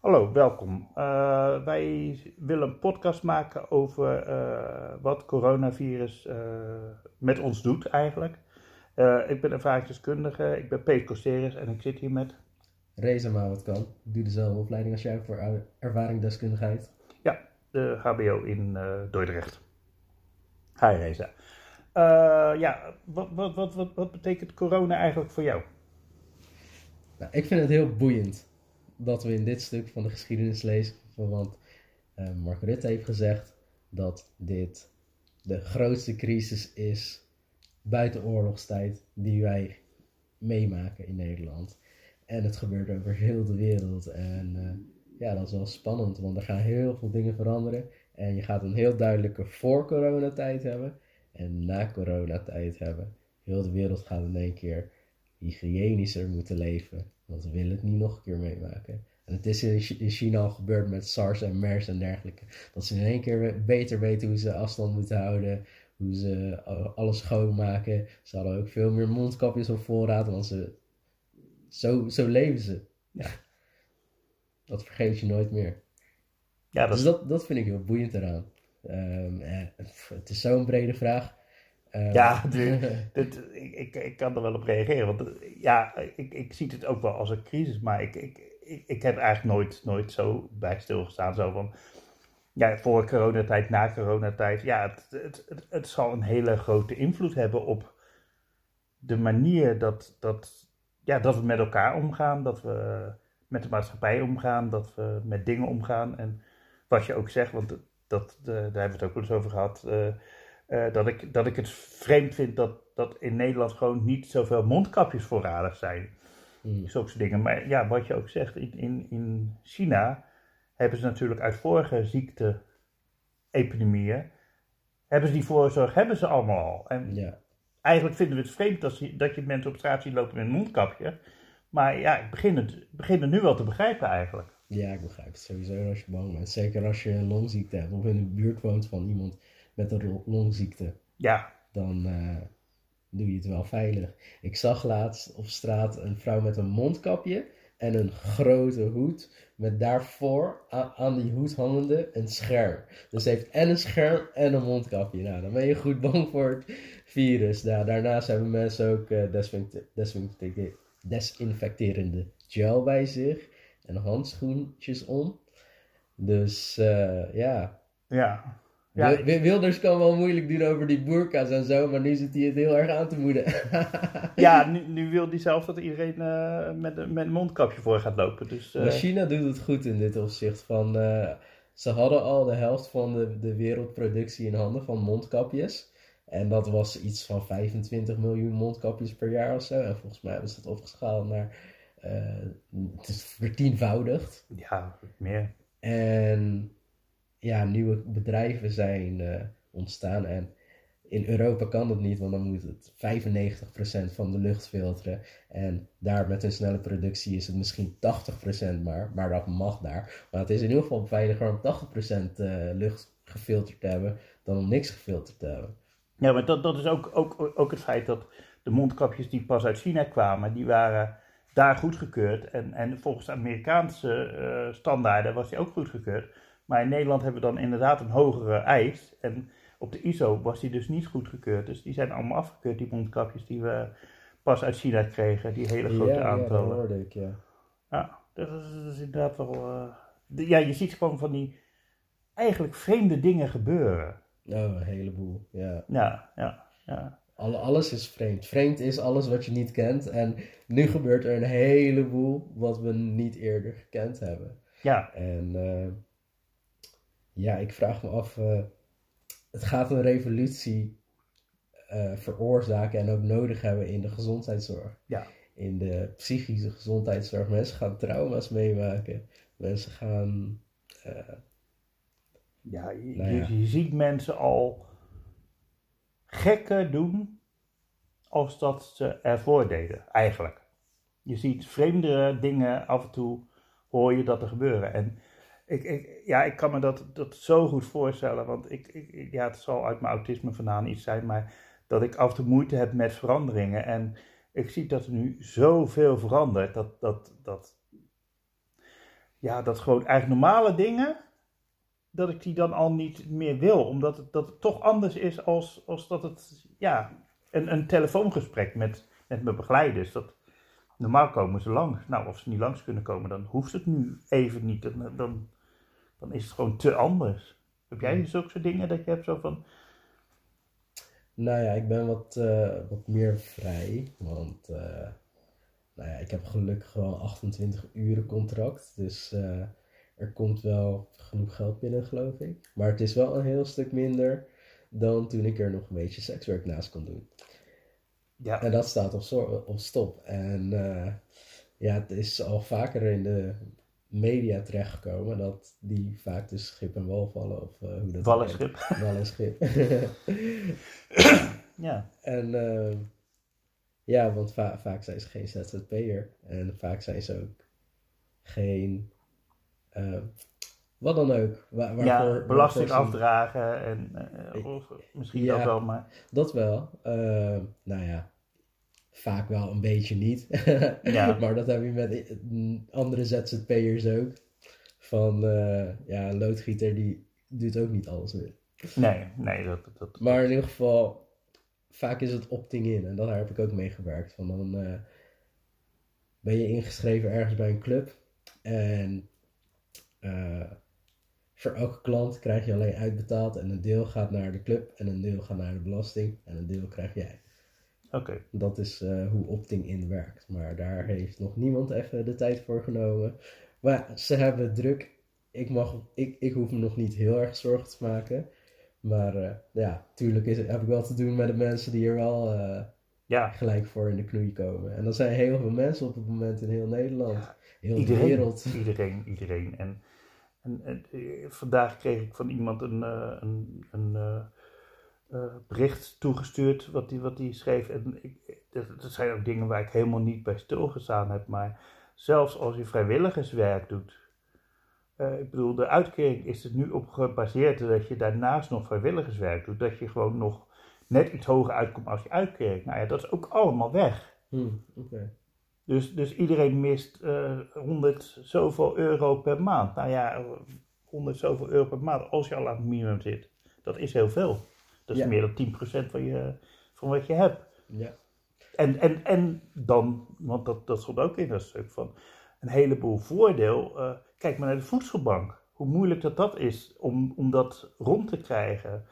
Hallo, welkom. Uh, wij willen een podcast maken over uh, wat coronavirus uh, met ons doet eigenlijk. ik ben ervaringsdeskundige, ik ben Peter Costeris en ik zit hier met... Reza maar wat kan. Ik doe dezelfde opleiding als jij voor ervaringsdeskundigheid. Ja, de HBO in Dordrecht. Hi Reza. ja, wat, wat, wat, wat, wat betekent corona eigenlijk voor jou? Nou, ik vind het heel boeiend dat we in dit stuk van de geschiedenis lezen. Want uh, Mark Rutte heeft gezegd dat dit de grootste crisis is buiten oorlogstijd die wij meemaken in Nederland. En het gebeurt over heel de wereld. En uh, ja, dat is wel spannend, want er gaan heel veel dingen veranderen. En je gaat een heel duidelijke voor-coronatijd hebben en na-coronatijd hebben. Heel de wereld gaat in één keer hygiënischer moeten leven. Want we willen het niet nog een keer meemaken. En het is in China al gebeurd met SARS en MERS en dergelijke. Dat ze in één keer beter weten hoe ze afstand moeten houden. Hoe ze alles schoonmaken. Ze hadden ook veel meer mondkapjes op voorraad. Want ze, zo, zo leven ze. Ja. Dat vergeet je nooit meer. Ja, dat... Dus dat, dat vind ik heel boeiend eraan. Um, het is zo'n brede vraag. Uh, ja, dit, ik, ik, ik, kan er wel op reageren. Want eh, ja, ik, ik zie het ook wel als een crisis, maar ik, ik, ik, ik heb eigenlijk nooit, nooit zo bij stilgestaan. Zo van, ja, voor coronatijd, na coronatijd. Ja, het, het, het, het, zal een hele grote invloed hebben op de manier dat, dat, ja, dat we met elkaar omgaan. Dat we met de maatschappij omgaan. Dat we met dingen omgaan. En wat je ook zegt, want dat, daar hebben we het ook wel eens over gehad. Uh, uh, dat, ik, dat ik het vreemd vind dat, dat in Nederland gewoon niet zoveel mondkapjes voorradig zijn. Mm. Zulke dingen. Maar ja, wat je ook zegt, in, in, in China hebben ze natuurlijk uit vorige ziekte-epidemieën, hebben ze die voorzorg, hebben ze allemaal al. En ja. eigenlijk vinden we het vreemd dat je, dat je mensen op straat ziet lopen met een mondkapje. Maar ja, ik begin het, begin het nu wel te begrijpen eigenlijk. Ja, ik begrijp het sowieso als je bang bent. Zeker als je een longziekte hebt of in de buurt woont van iemand met een longziekte. Ja. Dan uh, doe je het wel veilig. Ik zag laatst op straat een vrouw met een mondkapje en een grote hoed. Met daarvoor aan die hoed hangende een scherm. Dus ze heeft en een scherm en een mondkapje. Nou, dan ben je goed bang voor het virus. Nou, daarnaast hebben mensen ook uh, desinfecterende gel bij zich. En handschoentjes om. Dus uh, ja. Ja. Ja, Wilders kan wel moeilijk doen over die burka's en zo, maar nu zit hij het heel erg aan te moeden. ja, nu, nu wil hij zelf dat iedereen uh, met, met een mondkapje voor gaat lopen. Dus, uh... Maar China doet het goed in dit opzicht. Van, uh, ze hadden al de helft van de, de wereldproductie in handen van mondkapjes. En dat was iets van 25 miljoen mondkapjes per jaar of zo. En volgens mij hebben ze het opgeschaald naar. het is vertienvoudigd. Ja, meer. En ja, nieuwe bedrijven zijn uh, ontstaan. En in Europa kan dat niet, want dan moet het 95% van de lucht filteren. En daar met een snelle productie is het misschien 80% maar, maar dat mag daar. Maar het is in ieder geval veiliger om 80% uh, eh, lucht gefilterd te hebben dan om niks gefilterd te hebben. Ja, maar dat, dat is ook, ook, ook het feit dat de mondkapjes die pas uit China kwamen, die waren daar goedgekeurd. En, en volgens Amerikaanse uh, standaarden was die ook goedgekeurd. Maar in Nederland hebben we dan inderdaad een hogere eis. En op de ISO was die dus niet goedgekeurd. Dus die zijn allemaal afgekeurd, die mondkapjes die we pas uit China kregen. Die hele grote ja, aantallen. Ja, dat hoorde ik, ja. Ja, dat is, dat is inderdaad wel... Uh, ja, je ziet gewoon van die eigenlijk vreemde dingen gebeuren. Oh, een heleboel, ja. Ja, ja, ja. Alle, alles is vreemd. Vreemd is alles wat je niet kent. En nu gebeurt er een heleboel wat we niet eerder gekend hebben. Ja. En... Uh, ja, ik vraag me af, uh, het gaat een revolutie uh, veroorzaken en ook nodig hebben in de gezondheidszorg. Ja. In de psychische gezondheidszorg. Mensen gaan trauma's meemaken. Mensen gaan. Uh, ja, je, nou ja. Je, ziet mensen al gekker doen als dat ze ervoor deden, eigenlijk. Je ziet vreemdere dingen af en toe, hoor je dat er gebeuren. En ik, ik, ja, ik kan me dat, dat zo goed voorstellen, want ik, ik, ja, het zal uit mijn autisme vandaan iets zijn, maar dat ik af en toe moeite heb met veranderingen. En ik zie dat er nu zoveel verandert, dat, dat, dat ja, dat gewoon eigenlijk normale dingen, dat ik die dan al niet meer wil. Omdat het, dat toch anders is als, als dat het, ja, een, een telefoongesprek met, met mijn begeleiders. Dat, normaal komen ze langs. Nou, als ze niet langs kunnen komen, dan hoeft het nu even niet. Dan, dan, dan is het gewoon te anders. Heb jij zulke soort dingen dat je hebt zo van... Nou ja, ik ben wat, eh, wat meer vrij. Want eh, nou ja, ik heb gelukkig wel een 28 uren contract. Dus eh, er komt wel genoeg geld binnen, geloof ik. Maar het is wel een heel stuk minder dan toen ik er nog een beetje sekswerk naast kon doen. Ja, En dat staat op, op stop. En ja, het is al vaker in de media terechtgekomen dat die vaak dus schip en wal vallen. Of eh, hoe dat wal en schip. Wal en schip. Ja, En eh, ja, want va- vaak zijn ze geen ZZP'er. En vaak zijn ze ook geen. eh, wat dan ook. Wa- waarvoor, ja belasting waarvoor afdragen en of misschien Ja. dat wel, maar... Dat wel. Eh, nou ja, vaak wel een beetje niet. Ja. maar dat heb je met andere ZZP'ers ook. Van eh, ja, een loodgieter die doet ook niet alles meer. Nee, nee, dat... dat Maar in ieder geval, vaak is het opting in. En daar heb ik ook mee gewerkt. Van dan eh, ben je ingeschreven ergens bij een club. En eh, voor elke klant krijg je alleen uitbetaald. En een deel gaat naar de club. En een deel gaat naar de belasting. En een deel krijg jij. Oké, Dat is eh, hoe opting in werkt. Maar daar heeft nog niemand even de tijd voor genomen. Maar ja, ze hebben het druk. Ik, mag, ik, ik hoef me nog niet heel erg zorgen te maken. Maar eh, ja, tuurlijk is heb ik wel te doen met de mensen die er wel eh, ja. gelijk voor in de knoei komen. En dat zijn heel veel mensen op het moment in heel Nederland. Heel de wereld. iedereen, iedereen. En, en, en, vandaag kreeg ik van iemand een, een, een bericht toegestuurd wat die, wat die schreef. En ik, dat, zijn ook dingen waar ik helemaal niet bij stilgestaan heb. Maar zelfs als je vrijwilligerswerk doet. eh, ik bedoel, de uitkering is er nu op gebaseerd dat je daarnaast nog vrijwilligerswerk doet. Dat je gewoon nog net iets hoger uitkomt als je uitkering. Nou ja, dat is ook allemaal weg. Hm, oké. Dus, dus iedereen mist eh 100 zoveel euro per maand. Nou ja, 100 zoveel euro per maand als je al aan het minimum zit. Dat is heel veel. Dat is Ja. meer dan 10% van, je, van wat je hebt. Ja. En, en, en dan, want dat, dat stond ook in dat stuk van een heleboel voordeel. eh, kijk maar naar de voedselbank. Hoe moeilijk dat, dat is om, om dat rond te krijgen.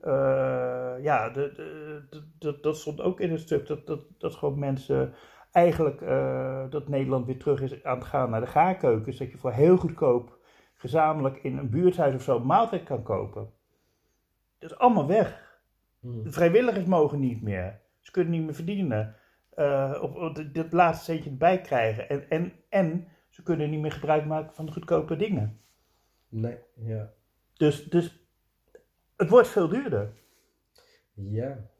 Eh, ja, de, de, de- de- dat stond ook in het stuk. Dat, dat, dat gewoon mensen eigenlijk eh, dat Nederland weer terug is aan het gaan naar de gaarkeukens. Dat je voor heel goedkoop gezamenlijk in een buurthuis of zo een maaltijd kan kopen. Dat is allemaal weg. Hm. De vrijwilligers mogen niet meer. Ze kunnen niet meer verdienen. Of, of dit- dit laatste centje erbij krijgen. En, en, en ze kunnen niet meer gebruik maken van de goedkope dingen. Nee, ja. Dus, dus het wordt veel duurder. Ja.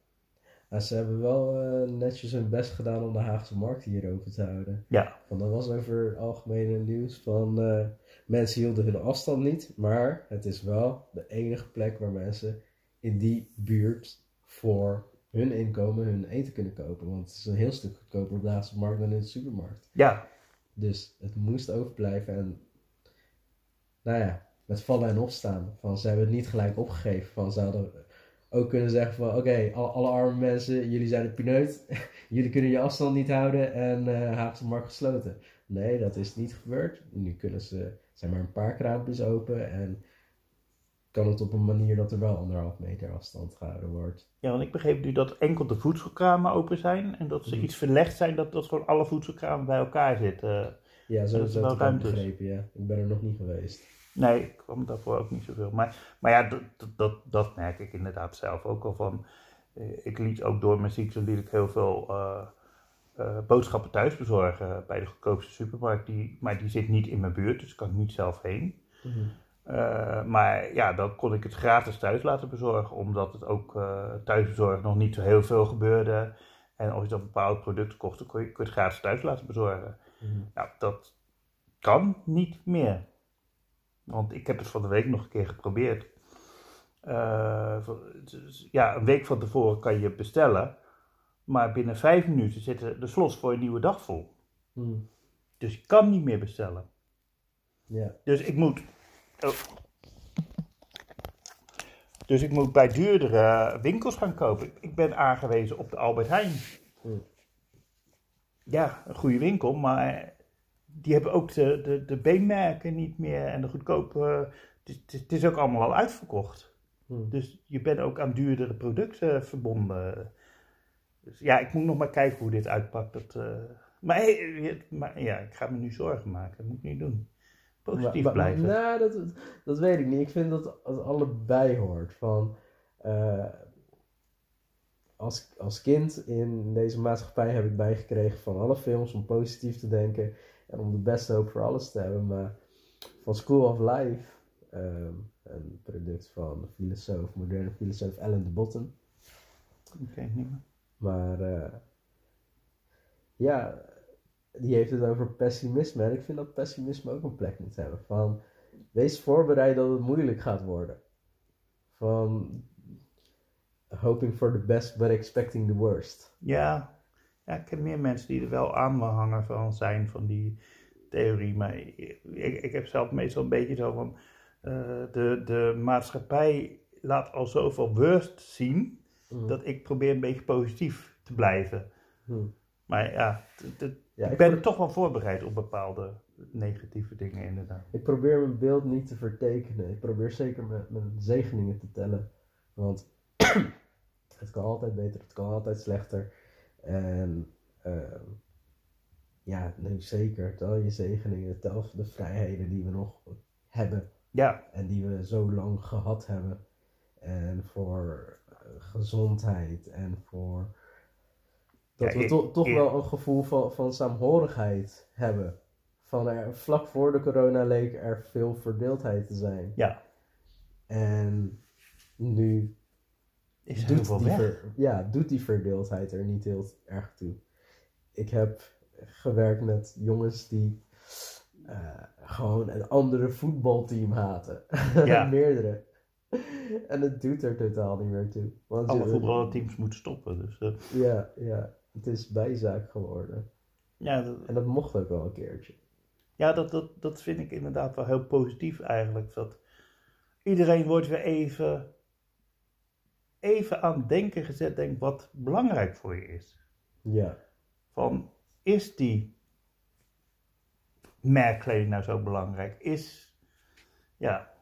Ze hebben wel eh, netjes hun best gedaan om de Haagse markt hier open te houden. Ja, Want dat was over het algemene nieuws van eh, mensen hielden hun afstand niet, maar het is wel de enige plek waar mensen in die buurt voor hun inkomen hun eten kunnen kopen. Want het is een heel stuk goedkoper op de Haagse markt dan in de supermarkt. ja, Dus het moest overblijven en nou ja, met vallen en opstaan. Van, ze hebben het niet gelijk opgegeven. Van, ze hadden ook kunnen zeggen van oké, al- alle arme mensen, jullie zijn een pineut. jullie kunnen je afstand niet houden en eh Haagse markt gesloten. Nee, dat is niet gebeurd. Nu kunnen ze, zijn maar een paar kraampjes open en kan het op een manier dat er wel anderhalf meter afstand gehouden wordt. ja, want ik begreep nu dat enkel de voedselkramen open zijn. En dat ze Mhm. iets verlegd zijn dat, dat gewoon alle voedselkramen bij elkaar zitten. Ja, zo, Dat zo wel ruimte begrepen, ja. Ik ben er nog niet geweest. Nee, ik kwam daarvoor ook niet zoveel. Maar, maar ja, dat, dat, dat, merk ik inderdaad zelf ook al van. eh, Ik liet ook door mijn ziekte liet ik heel veel eh, eh, boodschappen thuis bezorgen bij de goedkoopste supermarkt. Die, maar die zit niet in mijn buurt, dus kan ik niet zelf heen. Eh, maar ja, dan kon ik het gratis thuis laten bezorgen, omdat het ook thuisbezorgd nog niet zo heel veel gebeurde. En als je dan bepaalde producten kocht, dan kon je, kon je het gratis thuis laten bezorgen. Mhm. Nou, dat kan niet meer. Want ik heb het van de week nog een keer geprobeerd. Eh, dus ja, een week van tevoren kan je bestellen. Maar binnen vijf minuten zitten de slots voor een nieuwe dag vol. Mhm. Dus je kan niet meer bestellen. Ja. Dus ik moet. oh. Dus ik moet bij duurdere winkels gaan kopen. Ik ben aangewezen op de Albert Heijn. Hmm. Ja, een goede winkel, maar die hebben ook de, de, de beenmerken niet meer en de goedkope. Het is, ook allemaal al uitverkocht. Hm. Dus je bent ook aan duurdere producten verbonden. Dus ja, ik moet nog maar kijken hoe dit uitpakt. Dat, eh, maar, ja, ik ga me nu zorgen maken. Dat moet ik niet doen. Positief Maar- maar- blijven. Nou, dat, dat weet ik niet. Ik vind dat het allebei hoort. Van, eh, als, als kind in deze maatschappij heb ik bijgekregen van alle films om positief te denken en om de beste hoop voor alles te hebben. Maar van School of Life, ehm, een product van de filosoof, moderne filosoof Alan de Botton. Oké, niet meer. Maar eh, ja, die heeft het over pessimisme. En ik vind dat pessimisme ook een plek moet hebben. Van, wees voorbereid dat het moeilijk gaat worden. Van, hoping for the best but expecting the worst. Ja, ja, ik ken meer mensen die er wel aanhanger van zijn, van die theorie. Maar ik, ik heb zelf meestal een beetje zo van, eh, de, de maatschappij laat al zoveel worst zien, Mhm. dat ik probeer een beetje positief te blijven. Hm. Maar ja, ik ben toch wel voorbereid op bepaalde negatieve dingen inderdaad. Ik probeer mijn beeld niet te vertekenen. Ik probeer zeker mijn, mijn zegeningen te tellen. Want het kan altijd beter, het kan altijd slechter. En ehm, ja, nee, zeker. Tel je zegeningen, tel de vrijheden die we nog hebben. Ja, En die we zo lang gehad hebben. En voor eh, gezondheid en voor. Dat Ja, we to- toch wel een gevoel van, van saamhorigheid hebben. Van er, vlak voor de corona leek er veel verdeeldheid te zijn. ja, En nu is heel doet veel die, weg. ver- ja, doet die verdeeldheid er niet heel erg toe. Ik heb gewerkt met jongens die eh, gewoon een andere voetbalteam haten. Ja. Meerdere. en het doet er totaal niet meer toe. Want Alle voetbalteams moeten stoppen. Dus, eh, Ja, ja, het is bijzaak geworden. ja, dat, En dat mocht ook wel een keertje. Ja, dat, dat, dat vind ik inderdaad wel heel positief eigenlijk. Dat iedereen wordt weer even, even aan het denken gezet, denk wat belangrijk voor je is. Ja, Van, is die merkkleding nou zo belangrijk? Is, ja,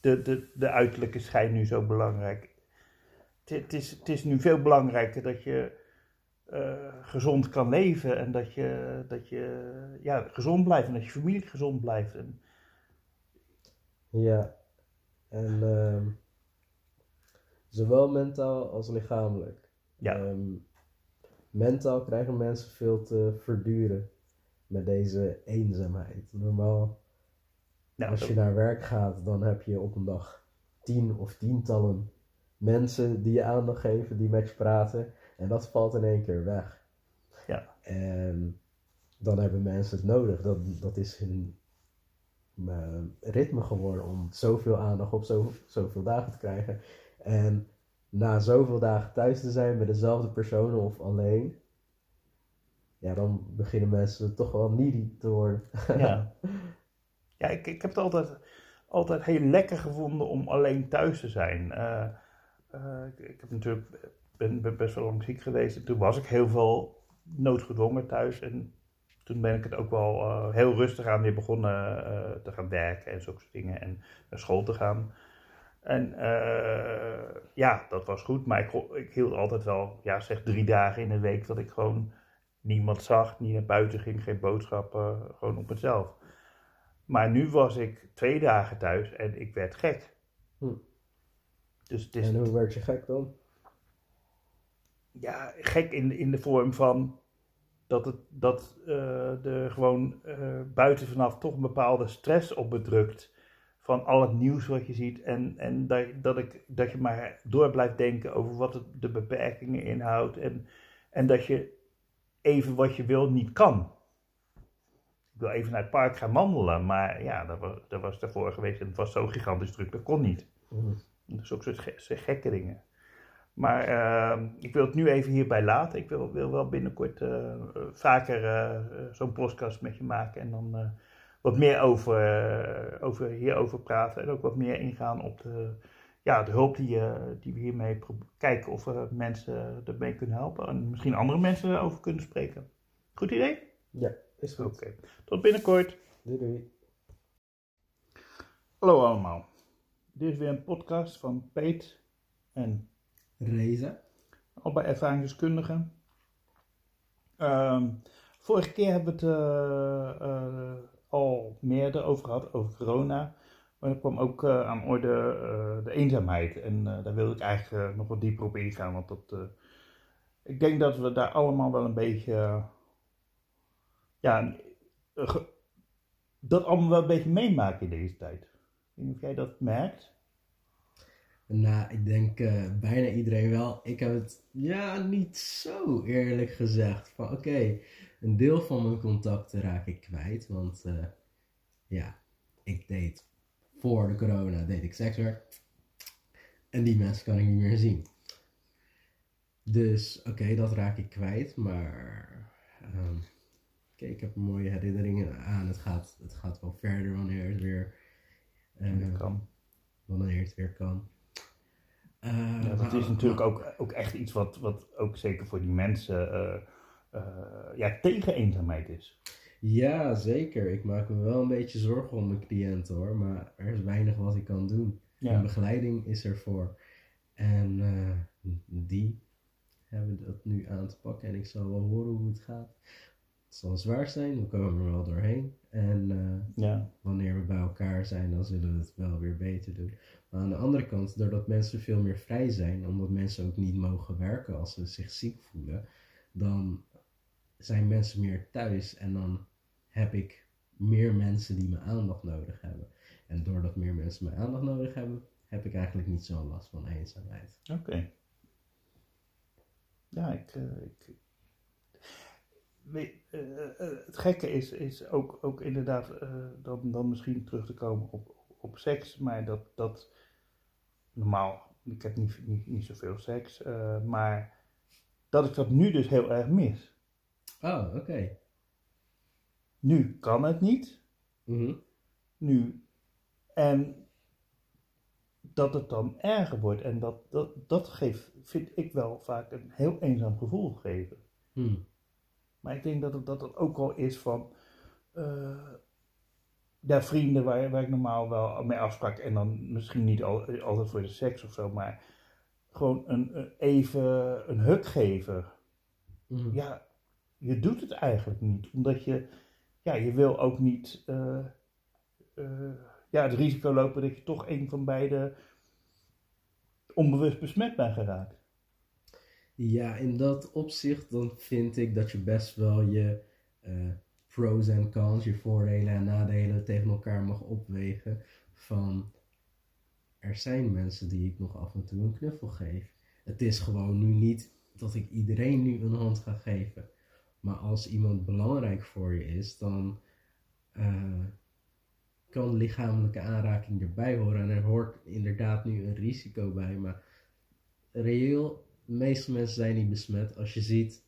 de, de, de uiterlijke schijn nu zo belangrijk? Het, het, is, het is nu veel belangrijker dat je eh, gezond kan leven en dat je, dat je ja, gezond blijft en dat je familie gezond blijft. En, ja. En ehm, zowel mentaal als lichamelijk. Ja. Ehm, mentaal krijgen mensen veel te verduren met deze eenzaamheid. Normaal, nou, als je naar werk gaat, dan heb je op een dag tien of tientallen mensen die je aandacht geven, die met je praten. En dat valt in één keer weg. Ja. En dan hebben mensen het nodig. Dat, dat is hun eh, ritme geworden om zoveel aandacht op zo, zoveel dagen te krijgen. En na zoveel dagen thuis te zijn met dezelfde personen of alleen, ja, dan beginnen mensen toch wel needy te worden. Ja, ja ik, ik heb het altijd, altijd heel lekker gevonden om alleen thuis te zijn. Eh, eh, ik, ik heb natuurlijk, ben, ben best wel lang ziek geweest en toen was ik heel veel noodgedwongen thuis. En toen ben ik het ook wel eh, heel rustig aan weer begonnen te gaan werken en zulke dingen en naar school te gaan. En eh, ja, dat was goed, maar ik, ik hield altijd wel, ja, zeg drie dagen in de week dat ik gewoon niemand zag, niet naar buiten ging, geen boodschappen, gewoon op mezelf. Maar nu was ik twee dagen thuis en ik werd gek. Hm. Dus het is En hoe werd je gek dan? ja, gek in, in de vorm van dat, het, dat eh er gewoon eh, buiten vanaf toch een bepaalde stress op bedrukt. Van al het nieuws wat je ziet. En, en dat, dat, ik, dat je maar door blijft denken over wat het, de beperkingen inhoudt. En, en dat je even wat je wil niet kan. Ik wil even naar het park gaan wandelen. Maar ja, dat was, dat was daarvoor geweest. En het was zo gigantisch druk. Dat kon niet. Mhm. Dus ook soort ge- soort gekke dingen. Maar eh, ik wil het nu even hierbij laten. Ik wil, wil wel binnenkort eh, vaker eh, zo'n podcast met je maken. En dan eh, wat meer over, eh, over hierover praten en ook wat meer ingaan op de, ja, de hulp die, uh, die we hiermee kijken of we mensen ermee kunnen helpen en misschien andere mensen erover kunnen spreken. Goed idee? Ja, is Oké. Tot binnenkort. Doei doei. Hallo allemaal. Dit is weer een podcast van Peet en Reza. allebei ervaringsdeskundigen. Ehm, vorige keer hebben we het eh, eh, al meer erover gehad, over corona. Maar er kwam ook eh, aan orde eh, de eenzaamheid. En eh, daar wil ik eigenlijk nog wat dieper op ingaan. Want dat, ik denk dat we daar allemaal wel een beetje. ja, dat allemaal wel een beetje meemaken in deze tijd. Ik weet niet of jij dat merkt. Nou, ik denk bijna iedereen wel. Ik heb het ja niet zo eerlijk gezegd. Van oké, een deel van mijn contacten raak ik kwijt. Want eh, ja, ik deed voor de corona deed ik sekswerk. En die mensen kan ik niet meer zien. Dus oké, dat raak ik kwijt. Maar oké, ik heb mooie herinneringen aan. Het gaat, het gaat wel verder wanneer het weer, Dat kan. wanneer het weer kan. Eh, Ja, dat is natuurlijk ook, ook echt iets wat, wat ook zeker voor die mensen eh, ja, tegen eenzaamheid is. Ja, zeker. Ik maak me wel een beetje zorgen om mijn cliënten hoor, maar er is weinig wat ik kan doen. Mijn Ja, begeleiding is ervoor. En eh, die hebben dat nu aan te pakken en ik zal wel horen hoe het gaat. Het zal zwaar zijn, we komen er wel doorheen. En eh, ja, wanneer we bij elkaar zijn, dan zullen we het wel weer beter doen. Maar aan de andere kant, doordat mensen veel meer vrij zijn, omdat mensen ook niet mogen werken als ze zich ziek voelen, dan zijn mensen meer thuis en dan heb ik meer mensen die mijn aandacht nodig hebben. En doordat meer mensen mijn aandacht nodig hebben, heb ik eigenlijk niet zo'n last van eenzaamheid. oké. Ja, ik. eh, ik eh, eh, het gekke is, is ook, ook inderdaad dan, dan misschien terug te komen op, op seks, maar dat, dat normaal, ik heb niet, niet, niet zoveel seks, maar dat ik dat nu dus heel erg mis. Oh, oké. Nu kan het niet, Mhm. nu. En dat het dan erger wordt. En dat, dat, dat geeft, vind ik wel vaak een heel eenzaam gevoel geven. Hm. Maar ik denk dat het, dat het ook wel is van. eh ja, vrienden waar, waar ik normaal wel mee afsprak. En dan misschien niet al, altijd voor de seks of zo. Maar gewoon een, een even een huk geven. Mhm. Ja, je doet het eigenlijk niet. Omdat je, ja, je wil ook niet eh, eh, ja, het risico lopen dat je toch een van beide onbewust besmet bent geraakt. Ja, in dat opzicht dan vind ik dat je best wel je eh, pros en cons, je voordelen en nadelen tegen elkaar mag opwegen. Van er zijn mensen die ik nog af en toe een knuffel geef. Het is gewoon nu niet dat ik iedereen nu een hand ga geven. Maar als iemand belangrijk voor je is, dan eh, kan lichamelijke aanraking erbij horen. En er hoort inderdaad nu een risico bij. Maar reëel, de meeste mensen zijn niet besmet. Als je ziet,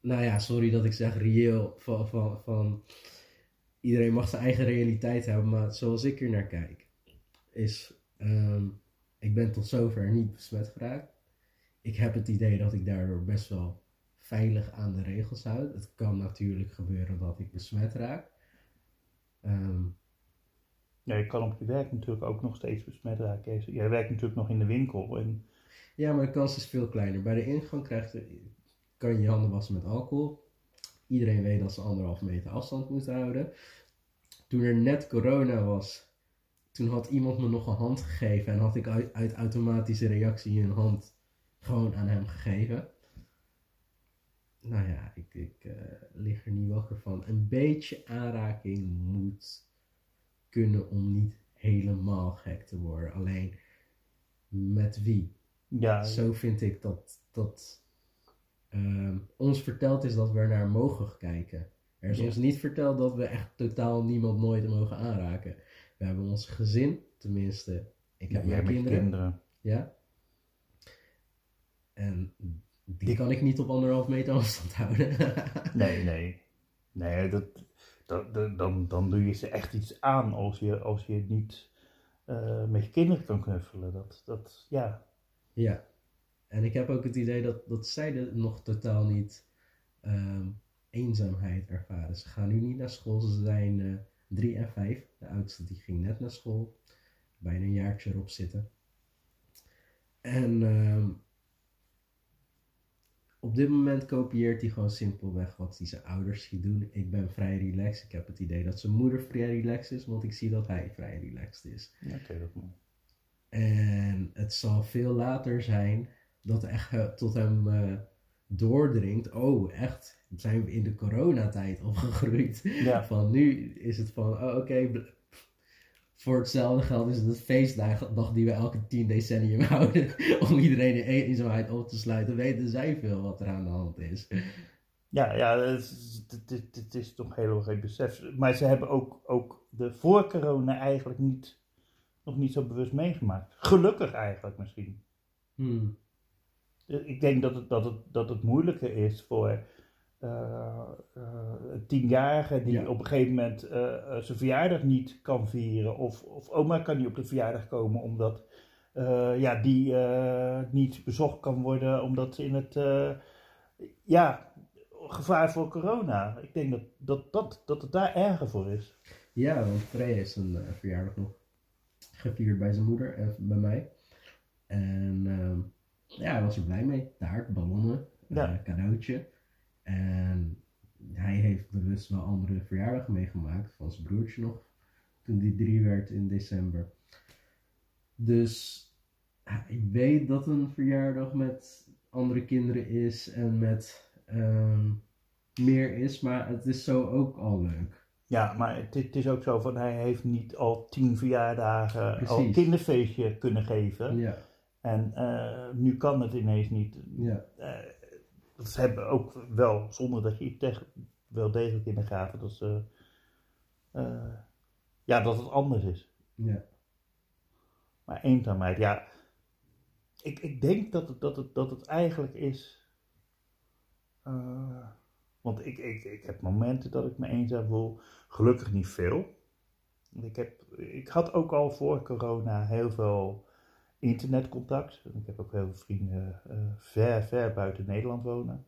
nou ja, sorry dat ik zeg reëel, van, van, van iedereen mag zijn eigen realiteit hebben. Maar zoals ik er naar kijk, is, ehm, ik ben tot zover niet besmet geraakt. Ik heb het idee dat ik daardoor best wel veilig aan de regels houd. Het kan natuurlijk gebeuren dat ik besmet raak. Ehm, Ja, je kan op je werk natuurlijk ook nog steeds besmet raken. Jij werkt natuurlijk nog in de winkel. En, Ja, maar de kans is veel kleiner. Bij de ingang krijgt, kan je je handen wassen met alcohol. Iedereen weet dat ze anderhalf meter afstand moeten houden. Toen er net corona was, toen had iemand me nog een hand gegeven en had ik uit, uit automatische reactie een hand gewoon aan hem gegeven. Nou ja, ik, ik eh, lig er niet wakker van. Een beetje aanraking moet kunnen om niet helemaal gek te worden. Alleen met wie? ja, Zo vind ik dat, dat ehm, ons verteld is dat we er naar mogen kijken. Er is Ja. ons niet verteld dat we echt totaal niemand nooit mogen aanraken. We hebben ons gezin, tenminste, ik heb mijn kinderen. kinderen. Ja. En die kan ik niet op anderhalf meter afstand houden. Nee, nee. Nee, dat, dan, dan, dan doe je ze echt iets aan als je, als je niet uh, met je kinderen kan knuffelen. Dat, dat, ja. Ja, en ik heb ook het idee dat, dat zij er nog totaal niet um, eenzaamheid ervaren. Ze gaan nu niet naar school, ze zijn uh, drie en vijf. De oudste die ging net naar school, bijna een jaartje erop zitten. En um, op dit moment kopieert hij gewoon simpelweg wat hij zijn ouders ziet doen. Ik ben vrij relaxed. Ik heb het idee dat zijn moeder vrij relaxed is, want ik zie dat hij vrij relaxed is. Ja, oké, dat moet. En het zal veel later zijn dat echt tot hem uh, doordringt. Oh, echt? Zijn we in de coronatijd opgegroeid? Ja. Van nu is het van, oh, oké, voor hetzelfde geld is het het feestdag die we elke tien decennium houden. Om iedereen in eenzaamheid op te sluiten. Weten zij veel wat er aan de hand is. Ja, ja het, is, het, het is toch heel geen besef. Maar ze hebben ook, ook de voor corona eigenlijk niet, nog niet zo bewust meegemaakt. Gelukkig eigenlijk misschien. Hmm. Ik denk dat het, dat, het, dat het moeilijker is voor een tienjarige die op een gegeven moment uh, zijn verjaardag niet kan vieren. Of, of oma kan niet op de verjaardag komen omdat ja, die niet bezocht kan worden omdat ze in het ja, gevaar voor corona. Ik denk dat, dat, dat, dat het daar erger voor is. Ja, want Freya is een verjaardag nog gevierd bij zijn moeder en bij mij. En ehm, ja, hij was er blij mee. Taart, ballonnen, ja. cadeautje. En hij heeft bewust wel andere verjaardagen meegemaakt, van zijn broertje nog, toen die drie werd in december. Dus ik weet dat een verjaardag met andere kinderen is en met ehm, meer is, maar het is zo ook al leuk. Ja, maar het, het, is ook zo van hij heeft niet al tien verjaardagen Precies. al kinderfeestje kunnen geven. Ja. En uh, nu kan het ineens niet. Ja. Uh, ze hebben ook wel, zonder dat je het wel degelijk in de gaten, dat ze, uh, ja, dat het anders is. Ja. Maar eenzaamheid, ja, ik, ik denk dat het, dat, het, dat het eigenlijk is, uh, want ik, ik, ik heb momenten dat ik me eenzaam voel, gelukkig niet veel. Ik, heb, ik had ook al voor corona heel veel internetcontact. Ik heb ook heel veel vrienden uh, ver, ver buiten Nederland wonen.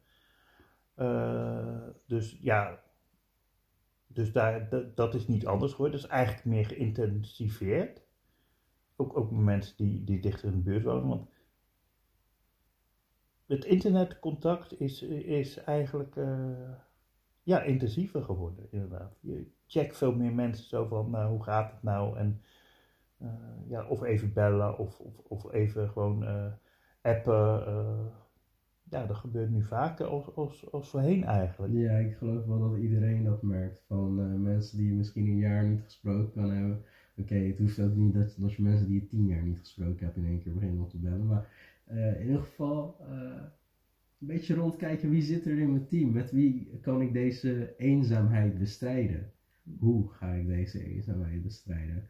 Uh, dus ja, dus daar, dat is niet anders geworden. Dat is eigenlijk meer geïntensiveerd. Ook, ook mensen die, die dichter in de buurt wonen. Want het internetcontact is, is eigenlijk uh, ja, intensiever geworden, inderdaad. Je checkt veel meer mensen zo van, nou, hoe gaat het nou? En ja, of even bellen of, of, of even gewoon uh, appen. Uh, ja, dat gebeurt nu vaker als, als, als voorheen eigenlijk. Ja, ik geloof wel dat iedereen dat merkt. Van mensen die je misschien een jaar niet gesproken kan hebben. Oké, het hoeft ook niet dat als je mensen die je tien jaar niet gesproken hebt in één keer beginnen om te bellen. Maar in ieder geval een beetje rondkijken wie zit er in mijn team. Met wie kan ik deze eenzaamheid bestrijden? Hoe ga ik deze eenzaamheid bestrijden?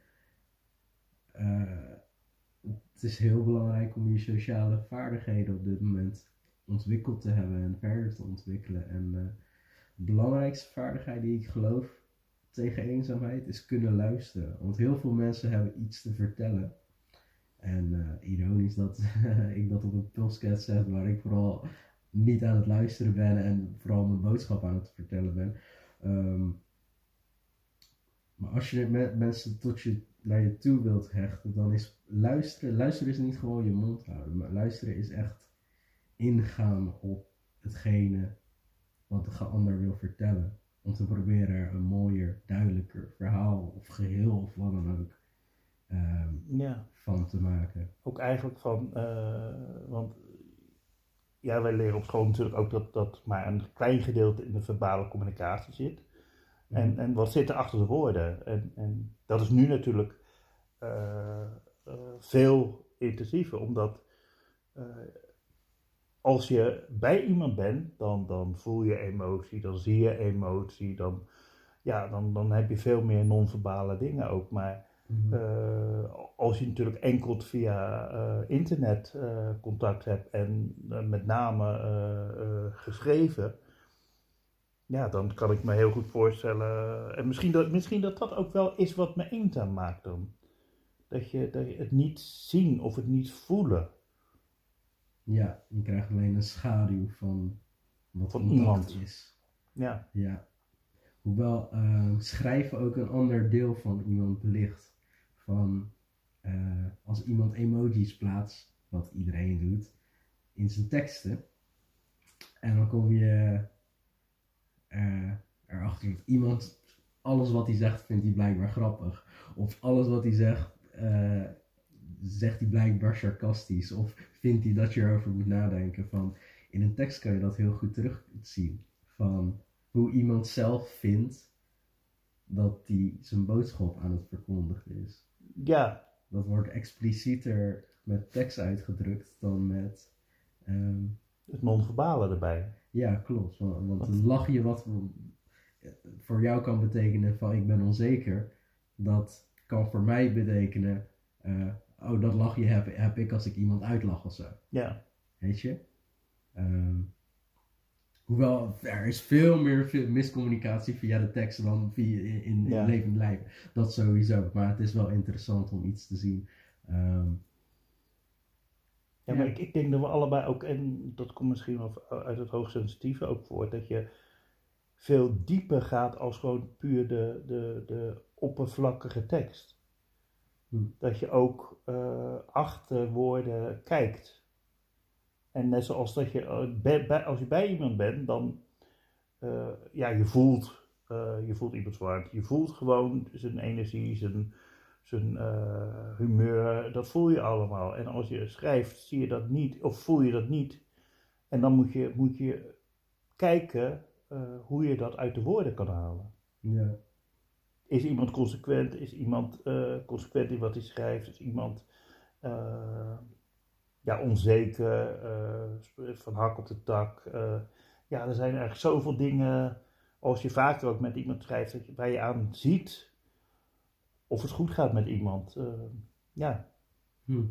Uh, het is heel belangrijk om je sociale vaardigheden op dit moment ontwikkeld te hebben en verder te ontwikkelen. En uh, de belangrijkste vaardigheid die ik geloof tegen eenzaamheid is kunnen luisteren. Want heel veel mensen hebben iets te vertellen. En uh, ironisch dat ik dat op een podcast zeg, waar ik vooral niet aan het luisteren ben en vooral mijn boodschap aan het vertellen ben. Um, maar als je met mensen tot je naar je toe wilt hechten, dan is luisteren, luisteren is niet gewoon je mond houden, maar luisteren is echt ingaan op hetgene wat de ander wil vertellen. Om te proberen er een mooier, duidelijker verhaal of geheel of wat dan ook um, ja. van te maken. Ook eigenlijk van, uh, want ja, wij leren op school natuurlijk ook dat, dat maar een klein gedeelte in de verbale communicatie zit. En, mhm. en wat zit er achter de woorden? En, en dat is nu natuurlijk uh, uh, veel intensiever, omdat uh, als je bij iemand bent, dan, dan voel je emotie, dan zie je emotie, dan, ja, dan, dan heb je veel meer non-verbale dingen ook. Maar mm als je natuurlijk enkel via internet contact hebt en met name geschreven, ja, dan kan ik me heel goed voorstellen. En misschien dat, misschien dat dat ook wel is wat me eenzaam maakt dan. Dat je, dat je het niet zien of het niet voelen. Ja, je krijgt alleen een schaduw van wat Van iemand. is. Ja, Ja. Hoewel eh, schrijven ook een ander deel van iemand belicht. Van eh, als iemand emojis plaatst, wat iedereen doet, in zijn teksten. En dan kom je eh, erachter dat iemand alles wat hij zegt vindt hij blijkbaar grappig. Of alles wat hij zegt, eh, zegt hij blijkbaar sarcastisch. Of vindt hij dat je erover moet nadenken. Van, in een tekst kan je dat heel goed terugzien. Van hoe iemand zelf vindt dat hij zijn boodschap aan het verkondigen is. ja, Dat wordt explicieter met tekst uitgedrukt dan met. ehm, het non-verbale erbij. Ja, klopt. Want, want een lachje wat voor jou kan betekenen van ik ben onzeker, dat kan voor mij betekenen, eh, oh dat lachje heb, heb ik als ik iemand uitlach of zo. Ja, Weet je? Ehm, hoewel er is veel meer miscommunicatie via de teksten dan via in, in, in Ja. levend lijf. Dat sowieso. Maar het is wel interessant om iets te zien. Ehm, ja maar Ja. ik, ik denk dat we allebei ook, en dat komt misschien wel uit het hoogsensitieve ook voort, dat je veel dieper gaat als gewoon puur de, de, de oppervlakkige tekst. Hm. Dat je ook eh, achter woorden kijkt. En net zoals dat je, eh, bij, bij- als je bij iemand bent, dan, eh, ja, je voelt, je voelt iemands warmte. Je voelt gewoon zijn energie, zijn, zijn eh, humeur, dat voel je allemaal. En als je schrijft, zie je dat niet, of voel je dat niet. En dan moet je, moet je kijken eh, hoe je dat uit de woorden kan halen. ja. Is iemand consequent? Is iemand eh, consequent in wat hij schrijft? Is iemand ja, onzeker, van hak op de tak? Ja, er zijn eigenlijk zoveel dingen. Als je vaker ook met iemand schrijft, dat je, waar je aan ziet of het goed gaat met iemand. Eh, ja, Hm.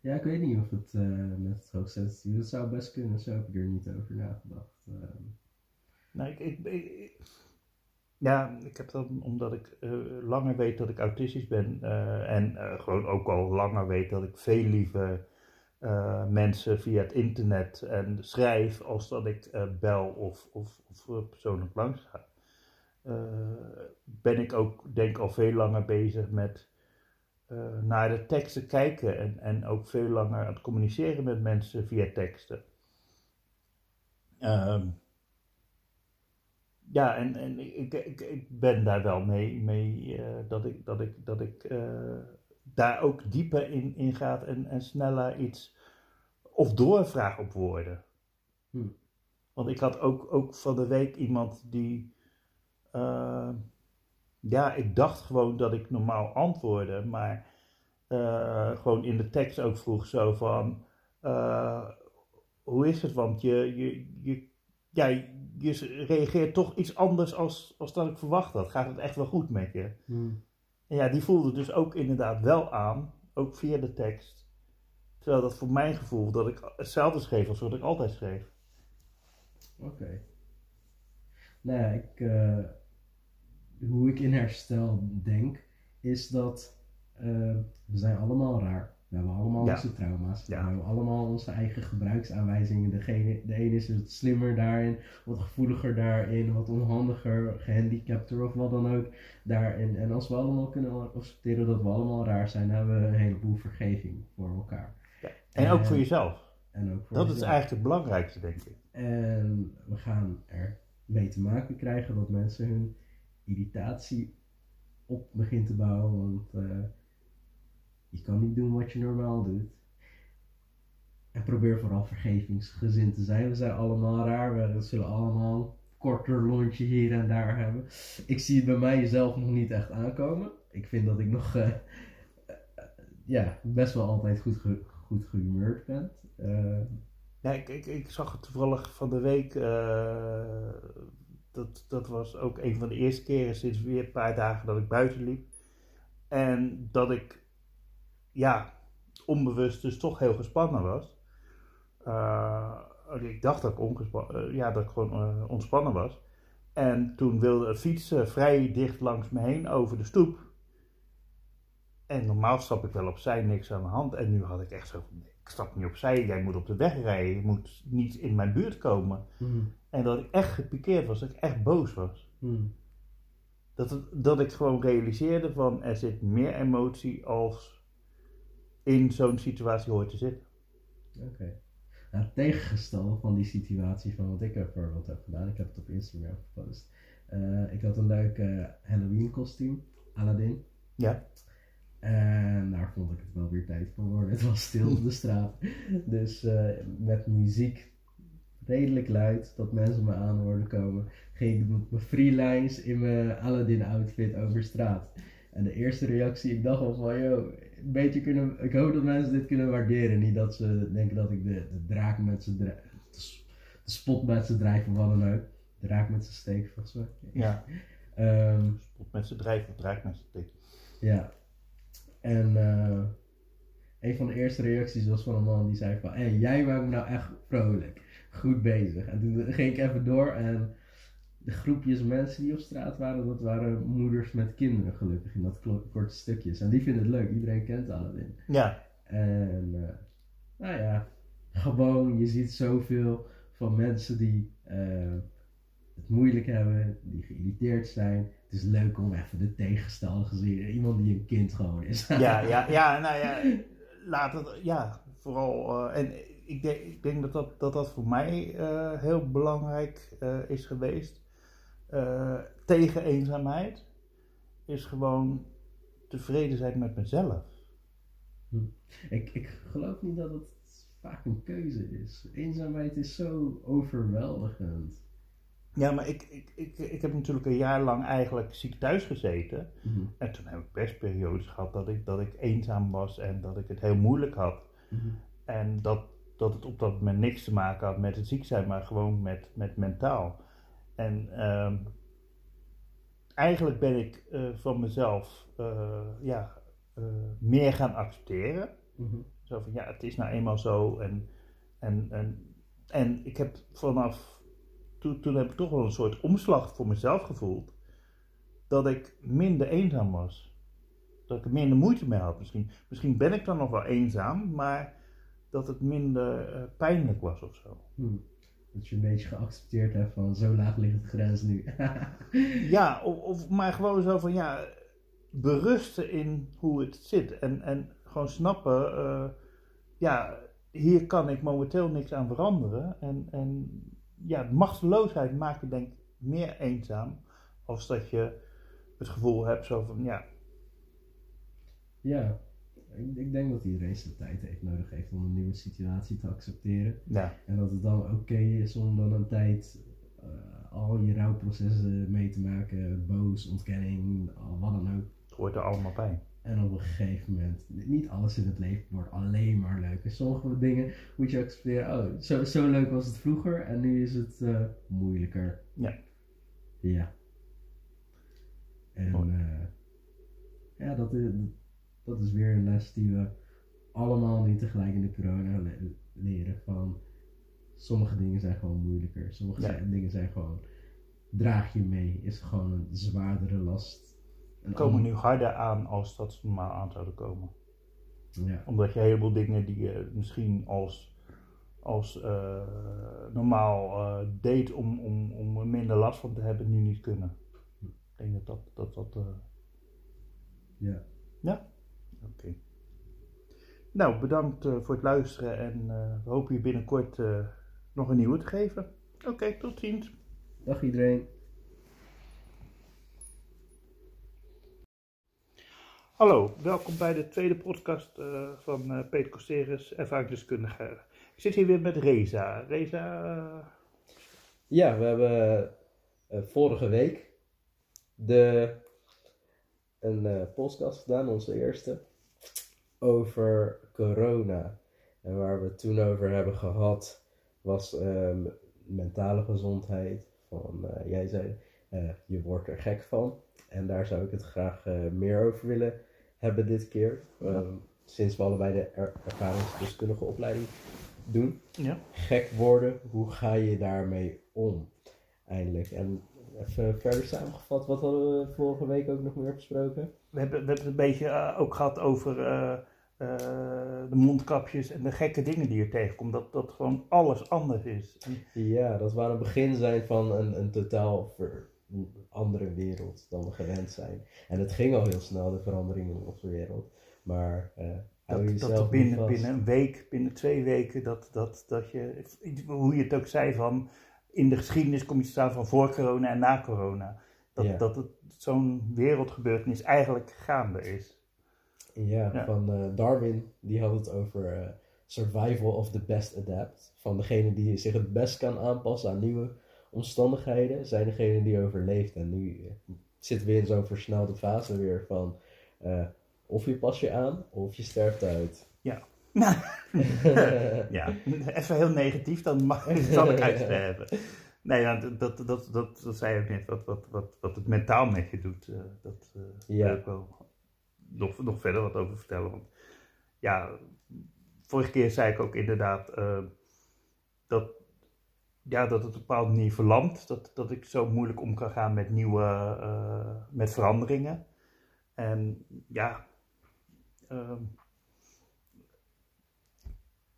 Ja, ik weet niet of het eh, met het hoogsensitieve, dat zou best kunnen, zo heb ik er niet over nagedacht. Ehm, nou, ik, ik, ik- ja, ik heb dan omdat ik eh, langer weet dat ik autistisch ben en gewoon ook al langer weet dat ik veel liever mensen via het internet en schrijf als dat ik bel of, of, of persoonlijk langs ga. Eh, ben ik ook denk al veel langer bezig met eh, naar de teksten kijken en, en ook veel langer aan het communiceren met mensen via teksten. Ehm, ja, en, en ik, ik, ik ben daar wel mee, mee eh, dat ik, dat ik, dat ik daar ook dieper in, in gaat en, en sneller iets of doorvraag op woorden. Hm. Want ik had ook, ook van de week iemand die, eh, ja, ik dacht gewoon dat ik normaal antwoordde, maar eh, gewoon in de tekst ook vroeg zo van, eh, hoe is het? Want je, je, je, ja, je reageert toch iets anders als, als dat ik verwacht had. Gaat het echt wel goed met je? hm. En ja, die voelde dus ook inderdaad wel aan, ook via de tekst. Terwijl dat voor mijn gevoel dat ik hetzelfde schreef als wat ik altijd schreef. Oké. Nou ja, ik, hoe ik in herstel denk, is dat eh, we zijn allemaal raar. We hebben allemaal Ja. onze trauma's. Ja. We hebben allemaal onze eigen gebruiksaanwijzingen. Degene, de ene is wat slimmer daarin, wat gevoeliger daarin, wat onhandiger, gehandicapter of wat dan ook daarin. En als we allemaal kunnen accepteren dat we allemaal raar zijn, dan hebben we een heleboel vergeving voor elkaar. En ook voor jezelf. En ook voor Dat is eigenlijk het belangrijkste, denk ik. En we gaan er mee te maken krijgen dat mensen hun irritatie op begint te bouwen. Want eh, je kan niet doen wat je normaal doet. En probeer vooral vergevingsgezind te zijn. We zijn allemaal raar. We zullen allemaal een korter lontje hier en daar hebben. Ik zie het bij mijzelf nog niet echt aankomen. Ik vind dat ik nog eh, eh, ja, best wel altijd goed, ge- goed gehumeurd ben. Ik, ik, ik zag het toevallig van de week. Dat, dat was ook een van de eerste keren sinds weer een paar dagen dat ik buiten liep. En dat ik, ja, onbewust dus toch heel gespannen was. Eh, ik dacht dat ik, ongespa- eh, ja, dat ik gewoon eh, ontspannen was. En toen wilde een fiets vrij dicht langs me heen over de stoep. En normaal stap ik wel opzij, niks aan de hand. En nu had ik echt zo van, ik stap niet opzij, jij moet op de weg rijden. Je moet niet in mijn buurt komen. Hmm. En dat ik echt gepikeerd was, dat ik echt boos was. Hmm. Dat, het, dat ik gewoon realiseerde van, er zit meer emotie als in zo'n situatie hoort te zitten. Oké. Nou, het tegengestelde van die situatie van wat ik bijvoorbeeld heb gedaan, ik heb het op Instagram gepost. Eh, ik had een leuk eh, Halloween kostuum, Aladdin. Ja. En daar vond ik het wel weer tijd voor worden. Het was stil op de straat. Dus eh, met muziek redelijk luid, dat mensen me aan hoorden komen, ging ik met mijn freelines in mijn Aladdin outfit over straat. En de eerste reactie, ik dacht al van, yo, een beetje kunnen, ik hoop dat mensen dit kunnen waarderen. Niet dat ze denken dat ik de, de draak met ze drijf, de, de spot met ze drijf of wat dan ook. Draak met ze steek, volgens mij. Ja. Ehm, Spot met z'n drijven of draait met z'n tik. ja. En eh, een van de eerste reacties was van een man die zei van... Hé, hey, jij maakt me nou echt vrolijk. Goed bezig. En toen ging ik even door en de groepjes mensen die op straat waren... dat waren moeders met kinderen gelukkig in dat korte stukjes. En die vinden het leuk. Iedereen kent Aladdin. Ja. En eh, nou ja, gewoon je ziet zoveel van mensen die eh, het moeilijk hebben, die geïrriteerd zijn. Het is leuk om even de tegenstander te zien. Iemand die een kind gewoon is. Ja, ja, ja, nou ja, laat het, ja, vooral, eh, en ik denk, ik denk dat, dat, dat dat voor mij eh, heel belangrijk eh, is geweest. Tegen eenzaamheid is gewoon tevreden zijn met mezelf. ik, ik geloof niet dat het vaak een keuze is. Eenzaamheid is zo overweldigend. Ja, maar ik, ik, ik, ik heb natuurlijk een jaar lang eigenlijk ziek thuis gezeten. Mhm, En toen heb ik best periodes gehad dat ik, dat ik eenzaam was en dat ik het heel moeilijk had. mhm, En dat, dat het op dat moment niks te maken had met het ziek zijn, maar gewoon met, met mentaal. En ehm, eigenlijk ben ik eh, van mezelf eh, ja, eh, meer gaan accepteren. mhm, Zo van ja, het is nou eenmaal zo. En, en, en, en ik heb vanaf toen, toen heb ik toch wel een soort omslag voor mezelf gevoeld. Dat ik minder eenzaam was. Dat ik er minder moeite mee had. Misschien, misschien ben ik dan nog wel eenzaam, maar dat het minder eh, pijnlijk was of zo. mhm. Dat je een beetje geaccepteerd hebt van zo laag ligt de grens nu. Ja, of, of maar gewoon zo van ja, berusten in hoe het zit. En, en gewoon snappen, eh, ja, hier kan ik momenteel niks aan veranderen. En, en ja, machteloosheid maakt je denk ik meer eenzaam. Als dat je het gevoel hebt zo van ja, Ja, ik, ik denk dat iedereen zijn tijd heeft nodig heeft om een nieuwe situatie te accepteren. ja, En dat het dan oké is om dan een tijd eh, al je rouwprocessen mee te maken, boos, ontkenning, wat dan ook. het hoort er allemaal bij. En op een gegeven moment, niet alles in het leven wordt alleen maar leuk. En sommige dingen moet je accepteren, oh, zo, zo leuk was het vroeger en nu is het eh, moeilijker. Ja. Ja. En eh, ja, dat is, dat is weer een les die we allemaal nu tegelijk in de corona le- leren van sommige dingen zijn gewoon moeilijker. Sommige Ja. dingen zijn gewoon draag je mee, is gewoon een zwaardere last. Een komen ander- nu harder aan als dat ze normaal aan zouden komen. Ja. Omdat je een heleboel dingen die je misschien als, als eh, normaal eh, deed om, om, om er minder last van te hebben, nu niet kunnen. Ik denk dat dat. dat, dat eh, Ja. Ja? Oké. Nou, bedankt voor het luisteren en we hopen je binnenkort nog een nieuwe te geven. Oké, tot ziens. Dag iedereen. Hallo, welkom bij de tweede podcast eh, van eh, Peter Costeris, ervaringsdeskundige. Ik zit hier weer met Reza. Reza, eh, Ja, we hebben vorige week de, een podcast gedaan, onze eerste, over corona. En waar we het toen over hebben gehad, was ehm, mentale gezondheid. Van, jij zei, je wordt er gek van. En daar zou ik het graag meer over willen hebben dit keer. Ehm, sinds we allebei de er ervaringsdeskundige opleiding doen ja. gek worden, hoe ga je daarmee om? Eindelijk. En even verder samengevat, wat hadden we vorige week ook nog meer besproken? We hebben, we hebben het een beetje eh, ook gehad over eh, eh, de mondkapjes en de gekke dingen die je tegenkomt. Dat, dat gewoon alles anders is. En Ja, dat aan het begin zijn van een, een totaal ver- een andere wereld dan we gewend zijn. En het ging al heel snel, de veranderingen in onze wereld. Maar eh dat, binnen, binnen een week, binnen twee weken, dat, dat, dat je, hoe je het ook zei, van in de geschiedenis kom je te staan van voor corona en na corona. Dat, Ja. dat het zo'n wereldgebeurtenis eigenlijk gaande is. Ja, Ja. van eh, Darwin, die had het over eh, survival of the best adapt. Van degene die zich het best kan aanpassen aan nieuwe omstandigheden, zijn degene die overleeft. En nu eh, zitten we in zo'n versnelde fase weer van eh, of je pas je aan of je sterft uit. Ja, even heel negatief, dan mag, zal ik uitsterven. Nee, ja, dat, dat, dat, dat, dat zei je ook net, wat, wat, wat, wat het mentaal met je doet. eh, dat eh Ja. wil ik wel nog, nog verder wat over vertellen. Want ja, vorige keer zei ik ook inderdaad dat, ja, dat het op een bepaalde manier verlamt. Dat, dat ik zo moeilijk om kan gaan met nieuwe, eh, met veranderingen. En ja, ehm,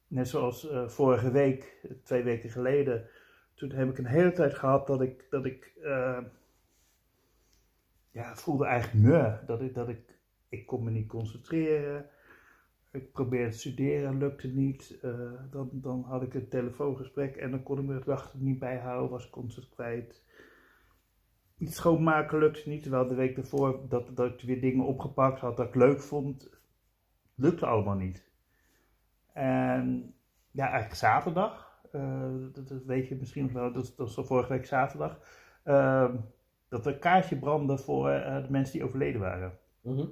net zoals eh, vorige week, twee weken geleden, toen heb ik een hele tijd gehad dat ik, dat ik eh, ja, voelde eigenlijk meur. Dat ik, dat ik, ik kon me niet concentreren. Ik probeerde te studeren, lukte niet. Eh, dan, dan had ik een telefoongesprek en dan kon ik dag er niet bijhouden, was constant kwijt. Iets schoonmaken lukte niet, terwijl de week daarvoor dat, dat ik weer dingen opgepakt had dat ik leuk vond, lukte allemaal niet. En ja, eigenlijk zaterdag, eh, dat, weet je misschien nog wel, dat, dat was vorige week zaterdag, ehm, dat er een kaartje brandde voor eh, de mensen die overleden waren Mhm.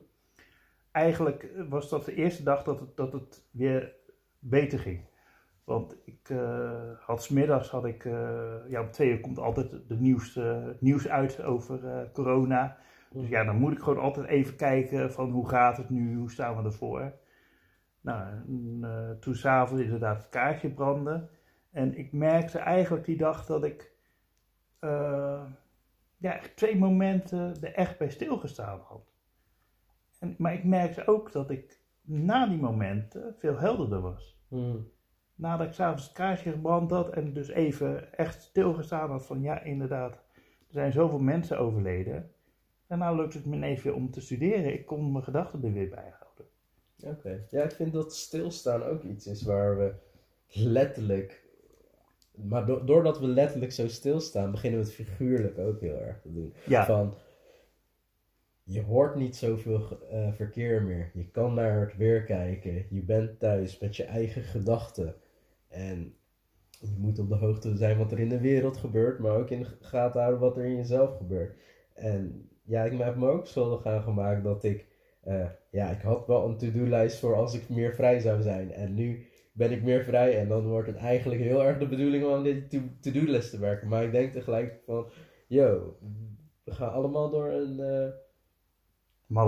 Eigenlijk was dat de eerste dag dat het, dat het weer beter ging. Want ik eh, had smiddags had ik, eh, ja om twee uur komt altijd de nieuwste, het nieuws uit over eh, corona. Dus ja, dan moet ik gewoon altijd even kijken van hoe gaat het nu, hoe staan we ervoor. Nou, en, eh, toen s'avonds inderdaad het kaartje brandde. En ik merkte eigenlijk die dag dat ik eh, ja, twee momenten er echt bij stilgestaan had. En, maar ik merkte ook dat ik na die momenten veel helderder was. Mhm. Nadat ik s'avonds het kaarsje gebrand had en dus even echt stilgestaan had van ja, inderdaad, er zijn zoveel mensen overleden. Daarna lukte het me weer om te studeren. Ik kon mijn gedachten er weer bij houden. Oké. Ja, ik vind dat stilstaan ook iets is waar we letterlijk. Maar do- doordat we letterlijk zo stilstaan, beginnen we het figuurlijk ook heel erg te doen. Ja, Van, je hoort niet zoveel eh, verkeer meer. Je kan naar het weer kijken. Je bent thuis met je eigen gedachten. En je moet op de hoogte zijn wat er in de wereld gebeurt, maar ook in de gaten houden wat er in jezelf gebeurt. En ja, ik heb me ook schuldig aan gemaakt dat ik, eh, ja, ik had wel een to-do-lijst voor als ik meer vrij zou zijn. En nu ben ik meer vrij en dan wordt het eigenlijk heel erg de bedoeling om aan die to- to-do-lijst te werken. Maar ik denk tegelijk van, yo, we gaan allemaal door een, eh,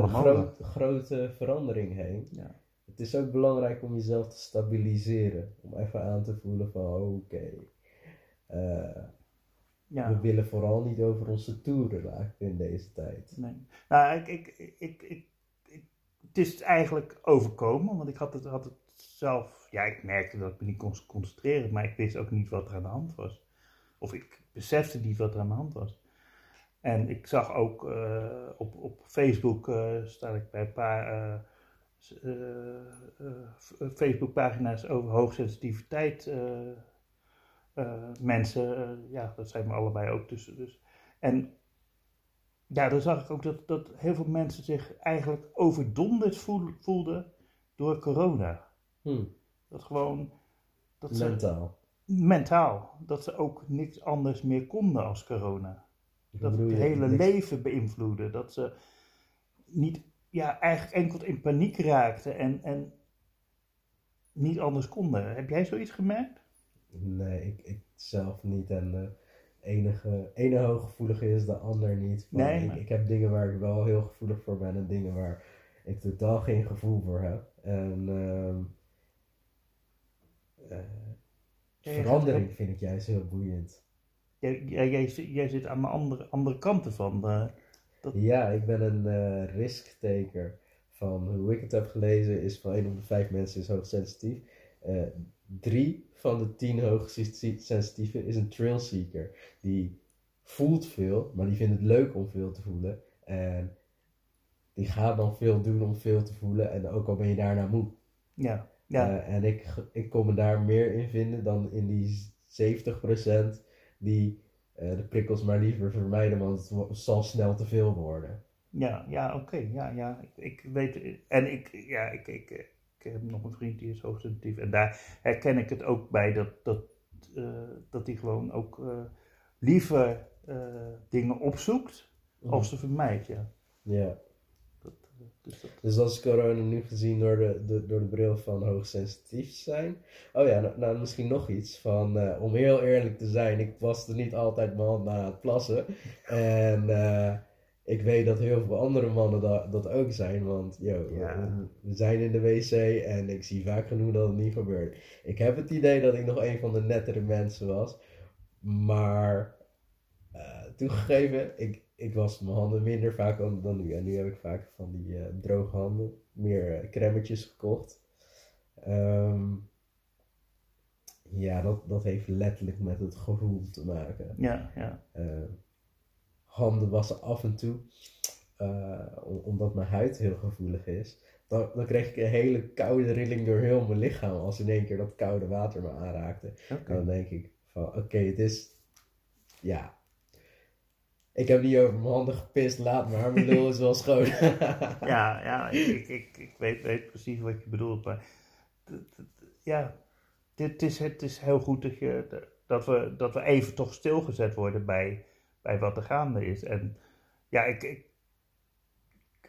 een groot, grote verandering heen. Ja. Het is ook belangrijk om jezelf te stabiliseren. Om even aan te voelen van oké. eh, Ja. We willen vooral niet over onze toeren raken in deze tijd. Nee. Nou, ik, ik, ik, ik, ik- ik- het is eigenlijk overkomen, want ik had het, had het zelf, ja, ik merkte dat ik me niet kon concentreren, maar ik wist ook niet wat er aan de hand was. Of ik besefte niet wat er aan de hand was. En ik zag ook eh, op, op Facebook, eh sta ik bij een paar eh, s- f- eh, Facebookpagina's over hoogsensitiviteit mensen, ja, dat zijn we allebei ook tussen. Dus. En ja, dan zag ik ook dat, dat heel veel mensen zich eigenlijk overdonderd voel- voelden door corona. Hm, Dat gewoon, dat ze, mentaal. mentaal, dat ze ook niks anders meer konden als corona. Dat het hele leven beïnvloedde. Dat ze niet, ja, eigenlijk enkel in paniek raakten en, en niet anders konden. Heb jij zoiets gemerkt? Nee, ik, ik zelf niet. En de enige, ene hooggevoelige is de ander niet. Van, Nee, ik, maar- ik heb dingen waar ik wel heel gevoelig voor ben en dingen waar ik totaal geen gevoel voor heb. En ehm, eh, verandering vind ik juist heel boeiend. Jij, jij, jij, zit- jij zit aan de andere, andere kanten van. eh, Ja, ik ben een eh risk-taker. Van hoe ik het heb gelezen is van 1 op de 5 mensen is hoogsensitief. Eh drie van de 10 hoogsensitieven is een trail seeker. Die voelt veel, maar die vindt het leuk om veel te voelen. En die gaat dan veel doen om veel te voelen. En ook al ben je daarna moe. ja, ja, en ik, ik kon me daar meer in vinden dan in die 70% die eh, de prikkels maar liever vermijden, want het zal snel te veel worden. ja, ja, oké. ja, ja. Ik, ik weet, en ik, ja, ik, ik, ik heb nog een vriend die is hoogsensitief. En daar herken ik het ook bij dat, dat, eh, dat hij gewoon ook eh, liever dingen opzoekt als ze vermijdt. Ja. Ja. Dus dat, Dus is corona nu gezien door de, de, door de bril van hoogsensitief zijn. Oh ja, nou, nou, misschien nog iets van, eh, om heel eerlijk te zijn, ik waste niet altijd mijn hand na het plassen. En eh, ik weet dat heel veel andere mannen dat, dat ook zijn, want yo, Ja. we, we zijn in de wc en ik zie vaak genoeg dat het niet gebeurt. Ik heb het idee dat ik nog een van de nettere mensen was, maar eh, toegegeven, ik, ik was mijn handen minder vaak dan, dan nu. En nu heb ik vaak van die eh, droge handen, meer crèmetjes gekocht. Ehm, ja, dat, dat heeft letterlijk met het gevoel te maken. ja, ja, Eh, handen wassen af en toe, eh, om- omdat mijn huid heel gevoelig is. Dan, dan kreeg ik een hele koude rilling door heel mijn lichaam als in één keer dat koude water me aanraakte. En dan denk ik van oké, het is. Ja. Ik heb niet over mijn handen gepist, laat maar. Mijn lul is wel schoon. Ja, ja, ik, ik, ik, weet, weet precies wat je bedoelt. Maar ja, dit is, het is heel goed dat, je, dat, we, dat we even toch stilgezet worden bij, bij wat er gaande is. En ja, ik, ik,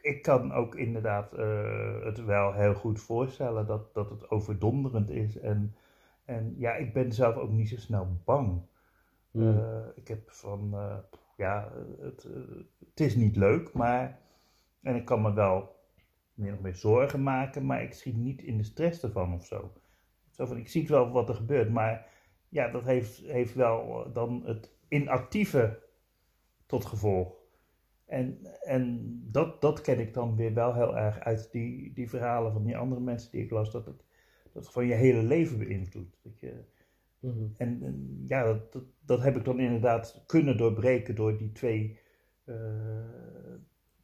ik kan ook inderdaad eh, het wel heel goed voorstellen dat, dat het overdonderend is. En, en ja, ik ben zelf ook niet zo snel bang. Hmm. Eh, ik heb van, eh, ja, het, het is niet leuk, maar, en ik kan me wel meer of meer zorgen maken, maar ik schiet niet in de stress ervan of zo. zo van, ik zie wel wat er gebeurt, maar ja, dat heeft, heeft wel dan het inactieve tot gevolg. En, en dat, dat ken ik dan weer wel heel erg uit die, die verhalen van die andere mensen die ik las, dat het, dat het gewoon je hele leven beïnvloedt. Dat je, Mhm. en, en ja, dat, dat, dat heb ik dan inderdaad kunnen doorbreken door die twee eh,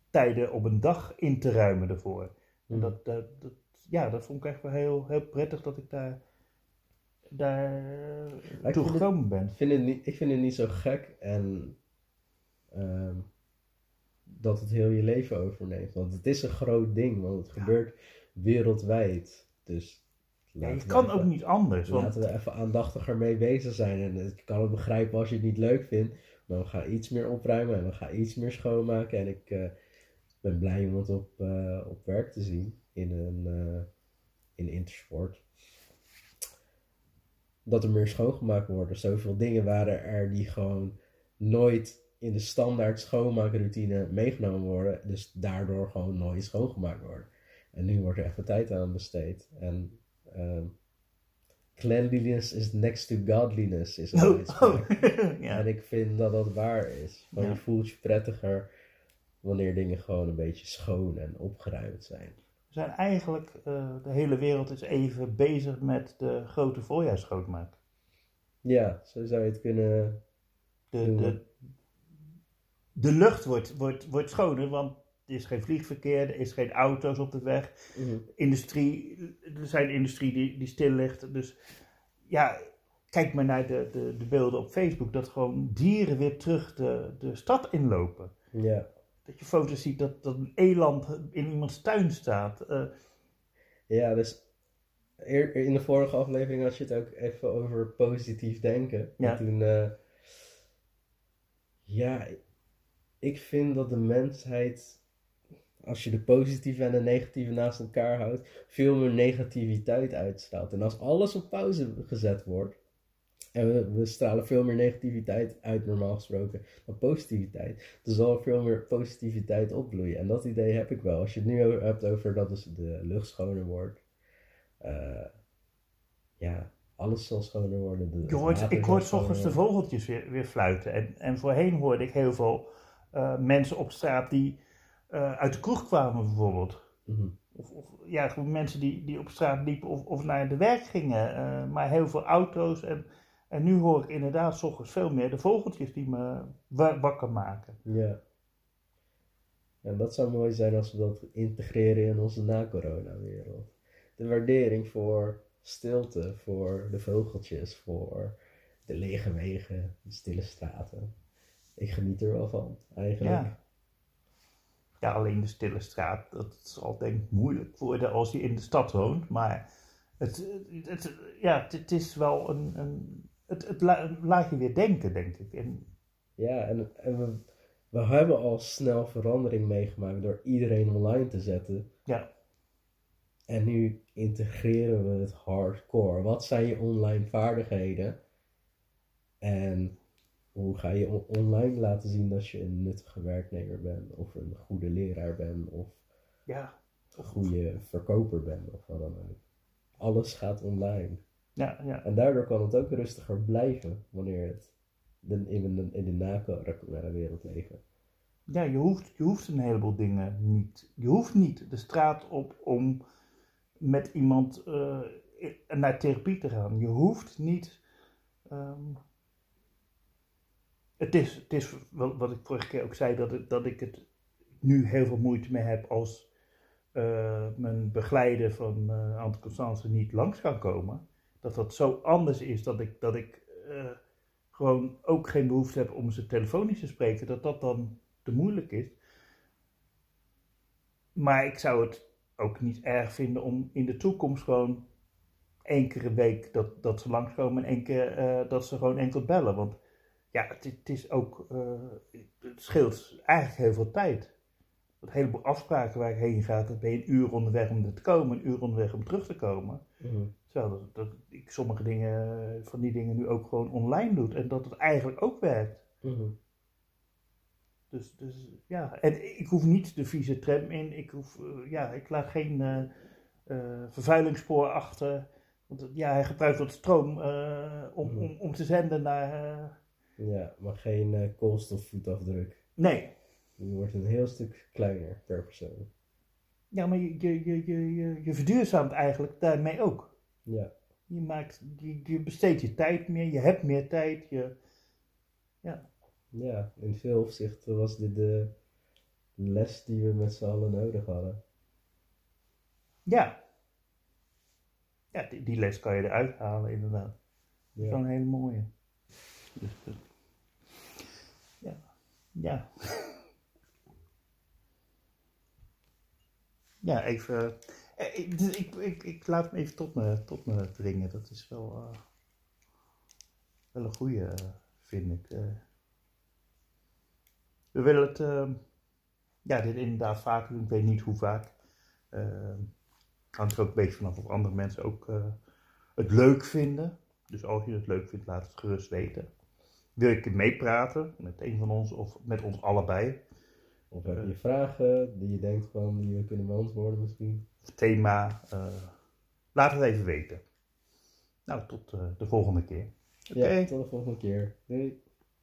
tijden op een dag in te ruimen ervoor. En Mhm. dat, dat, dat, ja, dat vond ik echt wel heel, heel prettig dat ik daar, daar ik toe het- gekomen ben. Ik vind het niet, ik vind het niet zo gek en ehm, dat het heel je leven overneemt. Want het is een groot ding, want het Ja. gebeurt wereldwijd. Dus Ja, je kan even- ook niet anders. Want, Laten we even aandachtiger mee bezig zijn. En ik kan het begrijpen als je het niet leuk vindt. Maar we gaan iets meer opruimen en we gaan iets meer schoonmaken. En ik eh, ben blij om het op, eh, op werk te zien in een eh, in Intersport. Dat er meer schoongemaakt wordt. Er zoveel dingen waren er die gewoon nooit in de standaard schoonmaakroutine meegenomen worden. Dus daardoor gewoon nooit schoongemaakt worden. En nu wordt er even tijd aan besteed. En ehm, cleanliness is next to godliness, is een oh, uitspraak. oh. ja. En ik vind dat dat waar is. Want Ja. je voelt je prettiger wanneer dingen gewoon een beetje schoon en opgeruimd zijn. We zijn eigenlijk, eh, de hele wereld is even bezig met de grote voorjaars schoonmaken. Ja, zo zou je het kunnen. De, Doen de, de lucht wordt, wordt, wordt schoner, want er is geen vliegverkeer, er is geen auto's op de weg. Industrie, er zijn industrie die, die stil ligt. Dus ja, kijk maar naar de, de, de beelden op Facebook, dat gewoon dieren weer terug de, de stad inlopen. Ja. Dat je foto's ziet dat, dat een eland in iemands tuin staat. Eh, Ja, dus in de vorige aflevering had je het ook even over positief denken. Ja. En toen, eh, ja, ik vind dat de mensheid, als je de positieve en de negatieve naast elkaar houdt, veel meer negativiteit uitstraalt. En als alles op pauze gezet wordt, en we, we stralen veel meer negativiteit uit normaal gesproken dan positiviteit, dan zal er veel meer positiviteit opbloeien. En dat idee heb ik wel. Als je het nu hebt over dat dus de lucht schoner wordt, eh, ja, alles zal schoner worden. Je hoort, ik hoor 's ochtends de vogeltjes weer, weer fluiten. En, en voorheen hoorde ik heel veel eh, mensen op straat die eh, uit de kroeg kwamen bijvoorbeeld. Mhm. Of, of ja, gewoon mensen die, die op straat liepen of, of naar de werk gingen. eh, maar heel veel auto's. En, en nu hoor ik inderdaad 's ochtends veel meer de vogeltjes die me wa- wakker maken. Ja. En dat zou mooi zijn als we dat integreren in onze na-corona-wereld. De waardering voor stilte, voor de vogeltjes, voor de lege wegen, de stille straten. Ik geniet er wel van, eigenlijk. Ja. Ja, alleen de stille straat, dat zal denk ik moeilijk worden als je in de stad woont. Maar het, het, ja, het, is wel een, een het, het la- laat je weer denken, denk ik. En, Ja, en, en we, we hebben al snel verandering meegemaakt door iedereen online te zetten. ja, En nu integreren we het hardcore. Wat zijn je online vaardigheden? En hoe ga je on- online laten zien dat je een nuttige werknemer bent, of een goede leraar bent, of ja, een goede verkoper bent, of wat dan ook. Alles gaat online. ja, ja, En daardoor kan het ook rustiger blijven wanneer het in de, in de na-corona-wereld leven. ja je, hoeft, je hoeft een heleboel dingen niet. Je hoeft niet de straat op om met iemand eh, naar therapie te gaan. Je hoeft niet. ehm, het, is, het is wat, ik vorige keer ook zei, dat, ik- dat ik het nu heel veel moeite mee heb als eh, mijn begeleider van anticonstance niet langs kan komen. Dat dat zo anders is dat ik, dat ik eh, gewoon ook geen behoefte heb om ze telefonisch te spreken. Dat dat dan te moeilijk is. Maar ik zou het ook niet erg vinden om in de toekomst gewoon één keer een week dat, dat ze langskomen en één keer dat ze gewoon enkel bellen. Want ja, het, het is ook, eh, het scheelt eigenlijk heel veel tijd. Een heleboel afspraken waar ik heen ga, dan ben je een uur onderweg om er te komen, een uur onderweg om terug te komen. Terwijl dat, dat ik sommige dingen, van die dingen nu ook gewoon online doe en dat het eigenlijk ook werkt. Mhm. Dus, dus ja, en ik hoef niet de vieze tram in. Ik, hoef, eh, ja, ik laat geen eh, eh, vervuilingsspoor achter. Want ja, hij gebruikt wat stroom om, Mhm. om, om te zenden naar. Ja, maar geen eh, koolstofvoetafdruk. nee. Die wordt een heel stuk kleiner per persoon. Ja, maar je, je, je, je, je, je verduurzaamt eigenlijk daarmee ook. Ja, Je, maakt, je, je besteedt je tijd meer, je hebt meer tijd. Je, ja, in veel opzichten was dit de les die we met z'n allen nodig hadden. ja. Ja, die, die les kan je eruit halen, inderdaad. Dat is wel Ja. een hele mooie. Dus, ja. Ja. ja, even. eh, Ik, dus ik, ik, ik laat me even tot me, tot me dringen. Dat is wel, eh, wel een goede, eh, vind ik. we willen het. eh, ja, dit inderdaad vaker doen. Ik weet niet hoe vaak. Eh, hangt er ook een beetje vanaf of andere mensen ook het leuk vinden. Dus als je het leuk vindt, laat het gerust weten. Wil je meepraten met een van ons of met ons allebei? Of heb je vragen die je denkt van die we kunnen beantwoorden misschien? Thema? eh, laat het even weten. Nou, tot eh, de volgende keer. Oké. Ja, tot de volgende keer. Doei!